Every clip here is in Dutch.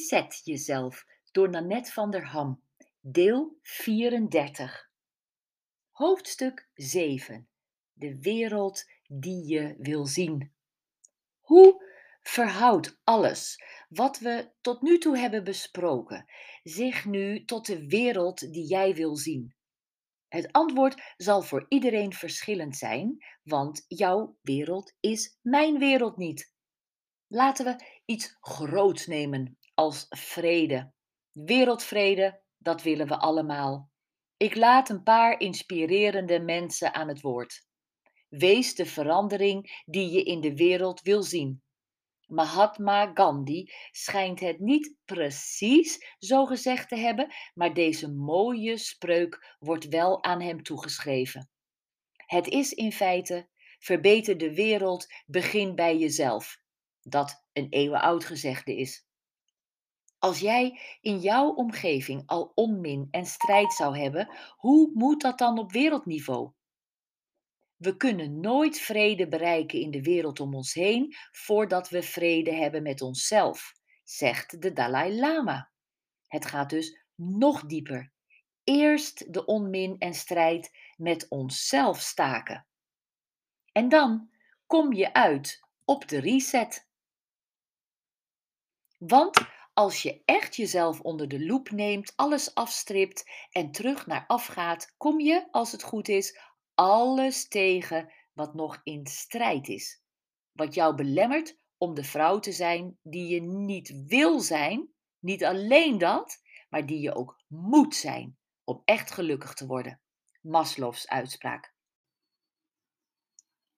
Reset jezelf door Nanette van der Ham. Deel 34. Hoofdstuk 7. De wereld die je wil zien. Hoe verhoudt alles wat we tot nu toe hebben besproken zich nu tot de wereld die jij wil zien? Het antwoord zal voor iedereen verschillend zijn, want jouw wereld is mijn wereld niet. Laten we iets groots nemen als vrede. Wereldvrede, dat willen we allemaal. Ik laat een paar inspirerende mensen aan het woord. Wees de verandering die je in de wereld wil zien. Mahatma Gandhi schijnt het niet precies zo gezegd te hebben, maar deze mooie spreuk wordt wel aan hem toegeschreven. Het is in feite: verbeter de wereld, begin bij jezelf. Dat een eeuwenoud gezegde is. Als jij in jouw omgeving al onmin en strijd zou hebben, hoe moet dat dan op wereldniveau? We kunnen nooit vrede bereiken in de wereld om ons heen voordat we vrede hebben met onszelf, zegt de Dalai Lama. Het gaat dus nog dieper. Eerst de onmin en strijd met onszelf staken. En dan kom je uit op de reset. Want als je echt jezelf onder de loep neemt, alles afstript en terug naar af gaat, kom je, als het goed is, alles tegen wat nog in strijd is. Wat jou belemmert om de vrouw te zijn die je niet wil zijn, niet alleen dat, maar die je ook moet zijn om echt gelukkig te worden. Maslow's uitspraak.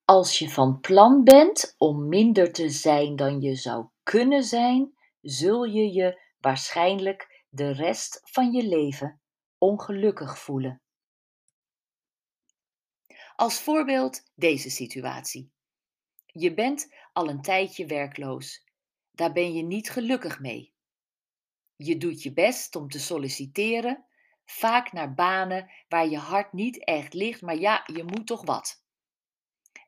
Als je van plan bent om minder te zijn dan je zou kunnen zijn, zul je je waarschijnlijk de rest van je leven ongelukkig voelen. Als voorbeeld deze situatie. Je bent al een tijdje werkloos. Daar ben je niet gelukkig mee. Je doet je best om te solliciteren, vaak naar banen waar je hart niet echt ligt, maar ja, je moet toch wat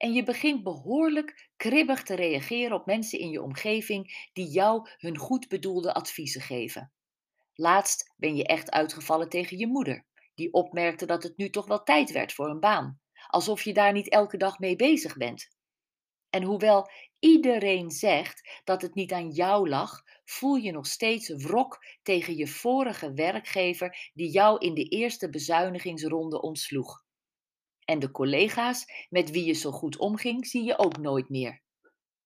en je begint behoorlijk kribbig te reageren op mensen in je omgeving die jou hun goed bedoelde adviezen geven. Laatst ben je echt uitgevallen tegen je moeder, die opmerkte dat het nu toch wel tijd werd voor een baan, alsof je daar niet elke dag mee bezig bent. En hoewel iedereen zegt dat het niet aan jou lag, voel je nog steeds wrok tegen je vorige werkgever die jou in de eerste bezuinigingsronde ontsloeg. En de collega's met wie je zo goed omging, zie je ook nooit meer.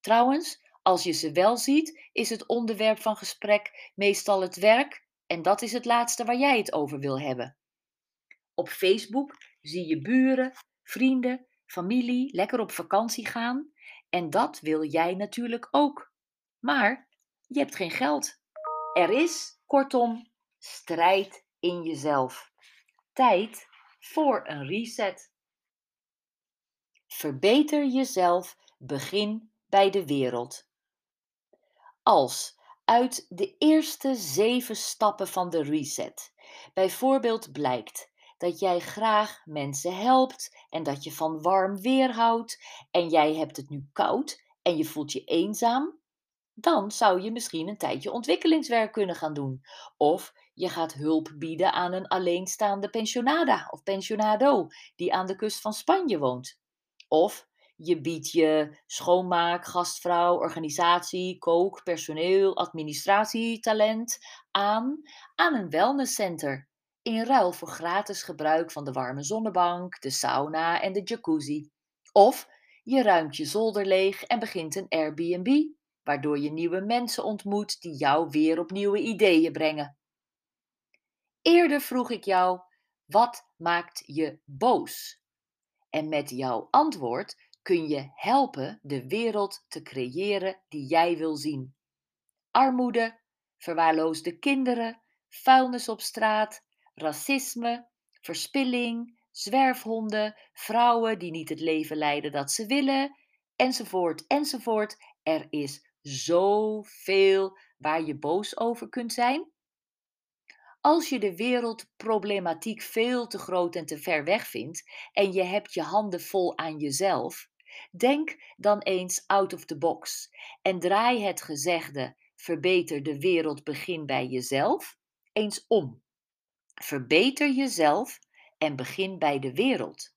Trouwens, als je ze wel ziet, is het onderwerp van gesprek meestal het werk en dat is het laatste waar jij het over wil hebben. Op Facebook zie je buren, vrienden, familie lekker op vakantie gaan en dat wil jij natuurlijk ook. Maar je hebt geen geld. Er is, kortom, strijd in jezelf. Tijd voor een reset. Verbeter jezelf, begin bij de wereld. Als uit de eerste zeven stappen van de reset bijvoorbeeld blijkt dat jij graag mensen helpt en dat je van warm weer houdt en jij hebt het nu koud en je voelt je eenzaam, dan zou je misschien een tijdje ontwikkelingswerk kunnen gaan doen. Of je gaat hulp bieden aan een alleenstaande pensionada of pensionado die aan de kust van Spanje woont. Of je biedt je schoonmaak, gastvrouw, organisatie, kook, personeel, administratietalent aan aan een wellnesscenter. In ruil voor gratis gebruik van de warme zonnebank, de sauna en de jacuzzi. Of je ruimt je zolder leeg en begint een Airbnb, waardoor je nieuwe mensen ontmoet die jou weer op nieuwe ideeën brengen. Eerder vroeg ik jou: wat maakt je boos? En met jouw antwoord kun je helpen de wereld te creëren die jij wil zien. Armoede, verwaarloosde kinderen, vuilnis op straat, racisme, verspilling, zwerfhonden, vrouwen die niet het leven leiden dat ze willen, enzovoort, enzovoort. Er is zoveel waar je boos over kunt zijn. Als je de wereldproblematiek veel te groot en te ver weg vindt en je hebt je handen vol aan jezelf, denk dan eens out of the box en draai het gezegde verbeter de wereld, begin bij jezelf, eens om. Verbeter jezelf en begin bij de wereld.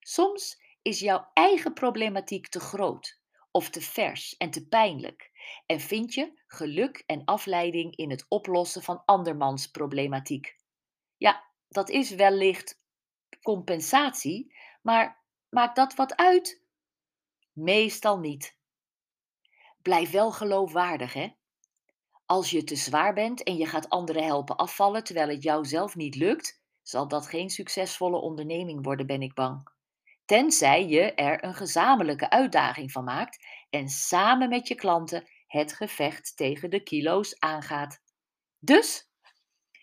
Soms is jouw eigen problematiek te groot of te vers en te pijnlijk en vind je geluk en afleiding in het oplossen van andermans problematiek. Ja, dat is wellicht compensatie, maar maakt dat wat uit? Meestal niet. Blijf wel geloofwaardig, hè? Als je te zwaar bent en je gaat anderen helpen afvallen terwijl het jou zelf niet lukt, zal dat geen succesvolle onderneming worden, ben ik bang. Tenzij je er een gezamenlijke uitdaging van maakt en samen met je klanten het gevecht tegen de kilo's aangaat. Dus,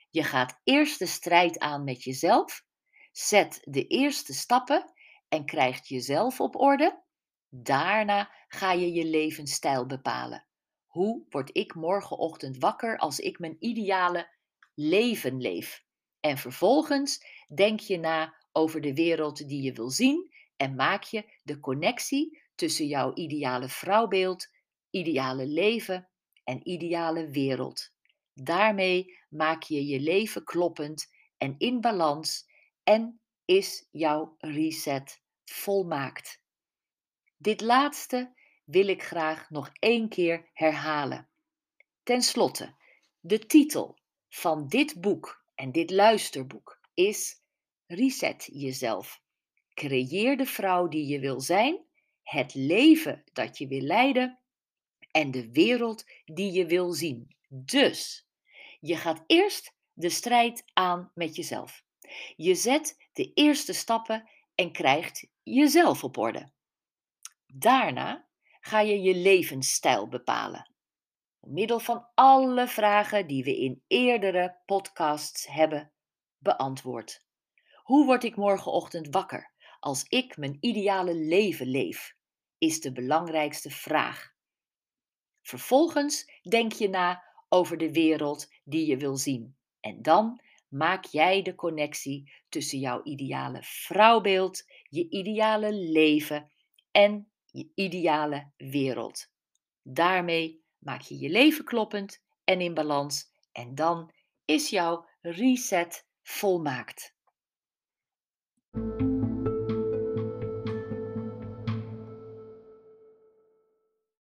je gaat eerst de strijd aan met jezelf, zet de eerste stappen en krijgt jezelf op orde. Daarna ga je je levensstijl bepalen. Hoe word ik morgenochtend wakker als ik mijn ideale leven leef? En vervolgens denk je na over de wereld die je wil zien en maak je de connectie tussen jouw ideale vrouwbeeld, ideale leven en ideale wereld. Daarmee maak je je leven kloppend en in balans en is jouw reset volmaakt. Dit laatste wil ik graag nog één keer herhalen. Ten slotte, de titel van dit boek en dit luisterboek is Reset jezelf. Creëer de vrouw die je wil zijn, het leven dat je wil leiden en de wereld die je wil zien. Dus, je gaat eerst de strijd aan met jezelf. Je zet de eerste stappen en krijgt jezelf op orde. Daarna ga je je levensstijl bepalen. Middel van alle vragen die we in eerdere podcasts hebben beantwoord. Hoe word ik morgenochtend wakker als ik mijn ideale leven leef? Is de belangrijkste vraag. Vervolgens denk je na over de wereld die je wil zien. En dan maak jij de connectie tussen jouw ideale vrouwbeeld, je ideale leven en je ideale wereld. Daarmee maak je je leven kloppend en in balans en dan is jouw reset volmaakt.